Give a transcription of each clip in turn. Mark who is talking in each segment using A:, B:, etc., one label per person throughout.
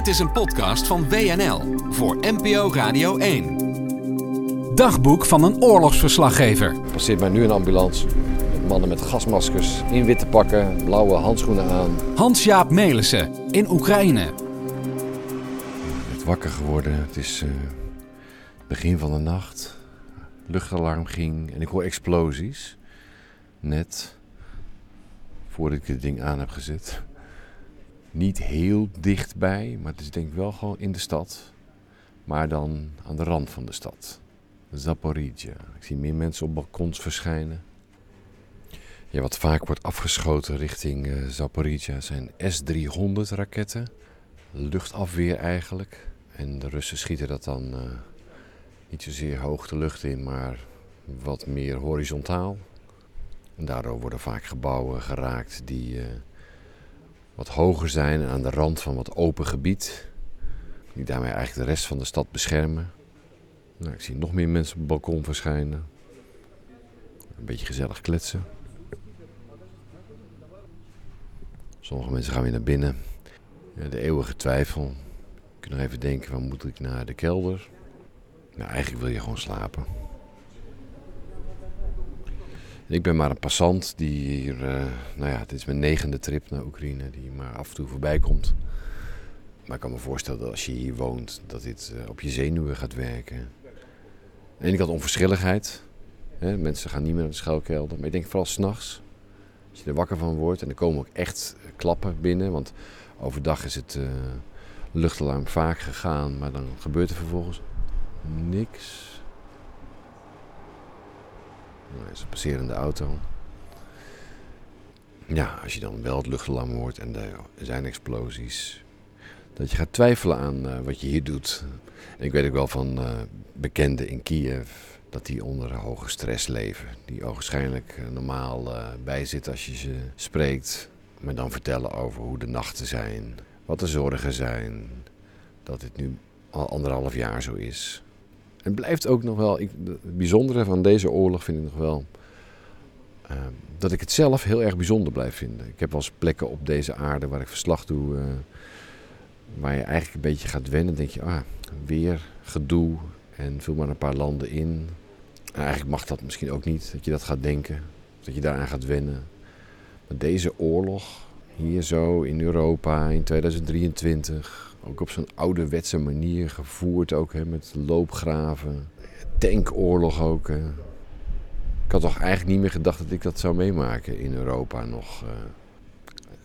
A: Dit is een podcast van WNL voor NPO Radio 1.
B: Dagboek van een oorlogsverslaggever.
C: Er passeert mij nu een ambulance. Mannen met gasmaskers, in witte pakken, blauwe handschoenen aan.
B: Hans-Jaap Melissen in Oekraïne.
C: Ik ben wakker geworden. Het is eh, begin van de nacht. Luchtalarm ging en ik hoor explosies. Net voordat ik dit ding aan heb gezet. Niet heel dichtbij, maar het is denk ik wel gewoon in de stad. Maar dan aan de rand van de stad. Zaporizhia. Ik zie meer mensen op balkons verschijnen. Ja, wat vaak wordt afgeschoten richting uh, zijn S-300 raketten. Luchtafweer eigenlijk. En de Russen schieten dat dan uh, niet zozeer hoog de lucht in, maar wat meer horizontaal. En daardoor worden vaak gebouwen geraakt die uh, wat hoger zijn en aan de rand van wat open gebied. Die daarmee eigenlijk de rest van de stad beschermen. Nou, ik zie nog meer mensen op het balkon verschijnen. Een beetje gezellig kletsen. Sommige mensen gaan weer naar binnen. De eeuwige twijfel. Je kunt nog even denken, waar moet ik naar de kelder? Nou, eigenlijk wil je gewoon slapen. Ik ben maar een passant die hier, uh, nou ja, dit is mijn negende trip naar Oekraïne, die maar af en toe voorbij komt. Maar ik kan me voorstellen dat als je hier woont, dat dit uh, op je zenuwen gaat werken. De ene kant onverschilligheid. Hè? Mensen gaan niet meer naar de schuilkelder. Maar ik denk vooral s'nachts. Als je er wakker van wordt. En er komen ook echt klappen binnen. Want overdag is het uh, luchtalarm vaak gegaan. Maar dan gebeurt er vervolgens niks. Nou, is een passerende auto. Ja, als je dan wel het luchtalarm hoort en er zijn explosies. Dat je gaat twijfelen aan uh, wat je hier doet. Ik weet ook wel van uh, bekenden in Kiev dat die onder hoge stress leven. Die ogenschijnlijk uh, normaal bijzitten als je ze spreekt. Maar dan vertellen over hoe de nachten zijn. Wat de zorgen zijn. Dat dit nu al anderhalf jaar zo is. En blijft ook nog wel, ik, het bijzondere van deze oorlog vind ik nog wel, uh, dat ik het zelf heel erg bijzonder blijf vinden. Ik heb wel eens plekken op deze aarde waar ik verslag doe, uh, waar je eigenlijk een beetje gaat wennen. Denk je, ah, weer gedoe en vul maar een paar landen in. En eigenlijk mag dat misschien ook niet, dat je dat gaat denken, dat je daaraan gaat wennen. Maar deze oorlog, hier zo in Europa in 2023 ook op zo'n ouderwetse manier gevoerd, ook hè, met loopgraven. Tankoorlog ook. Ik had toch eigenlijk niet meer gedacht dat ik dat zou meemaken in Europa nog. Uh,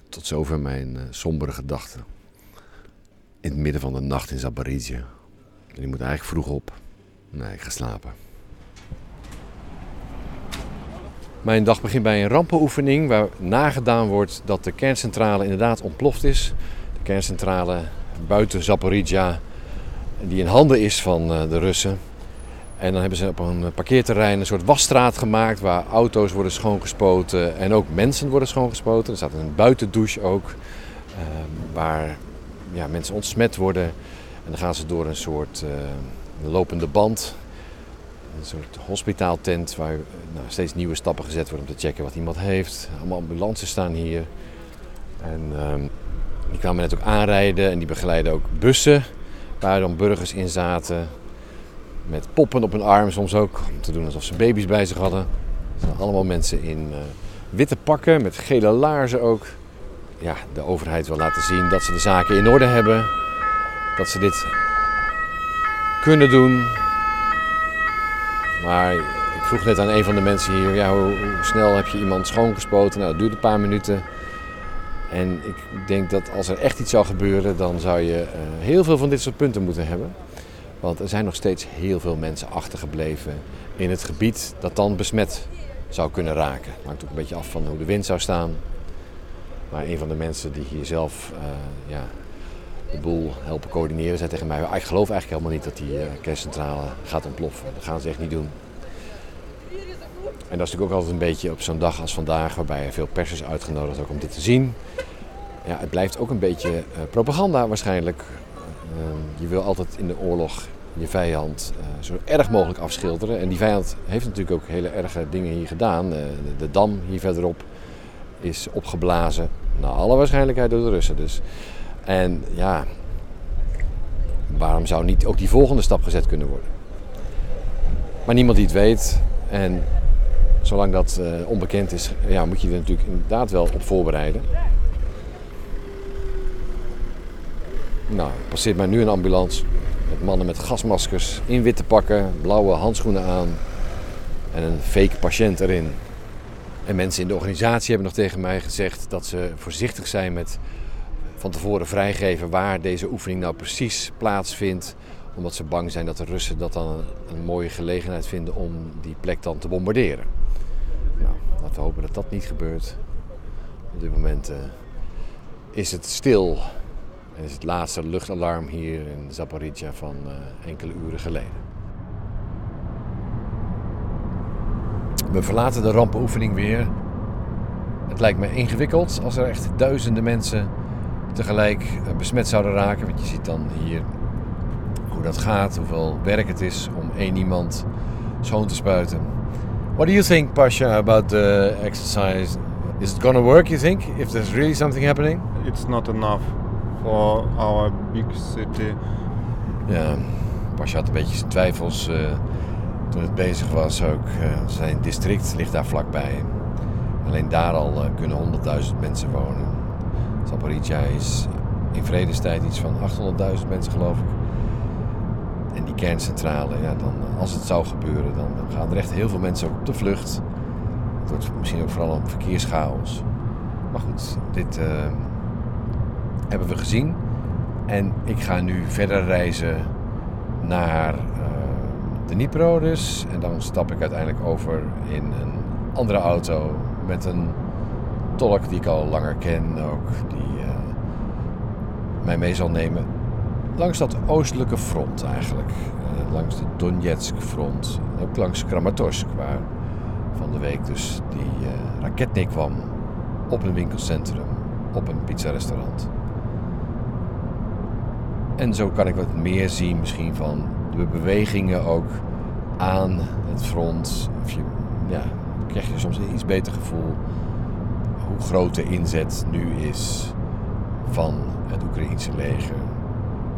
C: tot zover mijn uh, sombere gedachten. In het midden van de nacht in Zaporizhia. En ik moet eigenlijk vroeg op. Nee, ik ga slapen. Mijn dag begint bij een rampenoefening waar nagedaan wordt dat de kerncentrale inderdaad ontploft is. De kerncentrale buiten Zaporizhia, die in handen is van de Russen. En dan hebben ze op een parkeerterrein een soort wasstraat gemaakt waar auto's worden schoongespoten en ook mensen worden schoongespoten. Er staat een buitendouche ook, uh, waar ja, mensen ontsmet worden. En dan gaan ze door een soort uh, lopende band, een soort hospitaaltent waar nou, steeds nieuwe stappen gezet worden om te checken wat iemand heeft. Allemaal ambulances staan hier. En uh, die kwamen net ook aanrijden en die begeleiden ook bussen waar dan burgers in zaten. Met poppen op hun arm soms ook, om te doen alsof ze baby's bij zich hadden. Het zijn allemaal mensen in uh, witte pakken, met gele laarzen ook. Ja, de overheid wil laten zien dat ze de zaken in orde hebben. Dat ze dit kunnen doen. Maar ik vroeg net aan een van de mensen hier, ja, hoe, hoe snel heb je iemand schoongespoten? Nou, dat duurt een paar minuten. En ik denk dat als er echt iets zou gebeuren, dan zou je uh, heel veel van dit soort punten moeten hebben. Want er zijn nog steeds heel veel mensen achtergebleven in het gebied dat dan besmet zou kunnen raken. Het hangt ook een beetje af van hoe de wind zou staan. Maar een van de mensen die hier zelf uh, ja, de boel helpen coördineren, zei tegen mij: Ik geloof eigenlijk helemaal niet dat die uh, kerncentrale gaat ontploffen. Dat gaan ze echt niet doen. En dat is natuurlijk ook altijd een beetje op zo'n dag als vandaag, waarbij er veel pers is uitgenodigd ook om dit te zien. Ja, het blijft ook een beetje uh, propaganda waarschijnlijk. Uh, je wil altijd in de oorlog je vijand uh, zo erg mogelijk afschilderen. En die vijand heeft natuurlijk ook hele erge dingen hier gedaan. De, de, dam hier verderop is opgeblazen, naar alle waarschijnlijkheid door de Russen. Dus. En ja, waarom zou niet ook die volgende stap gezet kunnen worden? Maar niemand die het weet. En zolang dat uh, onbekend is, ja, moet je er natuurlijk inderdaad wel op voorbereiden. Nou, passeert mij nu een ambulance met mannen met gasmaskers in witte pakken, blauwe handschoenen aan en een fake patiënt erin. En mensen in de organisatie hebben nog tegen mij gezegd dat ze voorzichtig zijn met van tevoren vrijgeven waar deze oefening nou precies plaatsvindt. Omdat ze bang zijn dat de Russen dat dan een, mooie gelegenheid vinden om die plek dan te bombarderen. Laten hopen dat dat niet gebeurt. Op dit moment uh, is het stil. En is het laatste luchtalarm hier in Zaporizhia van uh, enkele uren geleden. We verlaten de rampenoefening weer. Het lijkt me ingewikkeld als er echt duizenden mensen tegelijk eh, besmet zouden raken. Want je ziet dan hier hoe dat gaat, hoeveel werk het is om één iemand schoon te spuiten. What do you think, Pasha, about the exercise? Is it gonna work, you think, if there's really something happening?
D: It's not enough for our big city.
C: Ja, Pasha had een beetje zijn twijfels uh, toen het bezig was ook. Uh, zijn district ligt daar vlakbij. Alleen daar al uh, kunnen 100.000 mensen wonen. Zaporizhia is in vredestijd iets van 800.000 mensen geloof ik. En die kerncentrale, ja, dan, als het zou gebeuren, dan, gaan er echt heel veel mensen op de vlucht. Het wordt misschien ook vooral een verkeerschaos. Maar goed, dit uh, hebben we gezien. En ik ga nu verder reizen naar uh, de Dnipro dus. En dan stap ik uiteindelijk over in een andere auto met een tolk die ik al langer ken ook, die mij mee zal nemen langs dat oostelijke front eigenlijk. Uh, langs de Donetsk front, ook langs Kramatorsk, waar van de week dus die raket neerkwam op een winkelcentrum, op een pizzarestaurant. En zo kan ik wat meer zien misschien van de bewegingen ook aan het front. Of je, ja, krijg je soms een iets beter gevoel hoe groot de inzet nu is van het Oekraïense leger.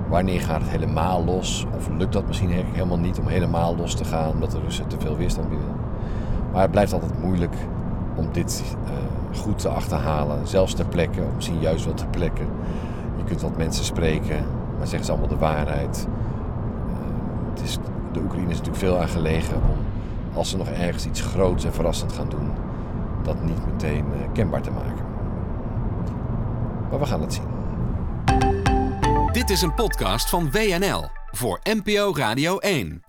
C: Wanneer gaat het helemaal los? Of lukt dat misschien helemaal niet om helemaal los te gaan omdat de Russen te veel weerstand bieden? Maar het blijft altijd moeilijk om dit uh, goed te achterhalen. Zelfs ter plekke, of misschien juist wel ter plekke. Je kunt wat mensen spreken, maar zeggen ze allemaal de waarheid. Het is, de Oekraïne is natuurlijk veel aan gelegen om, als ze nog ergens iets groots en verrassend gaan doen, dat niet meteen uh, kenbaar te maken. Maar we gaan het zien.
A: Dit is een podcast van WNL voor NPO Radio 1.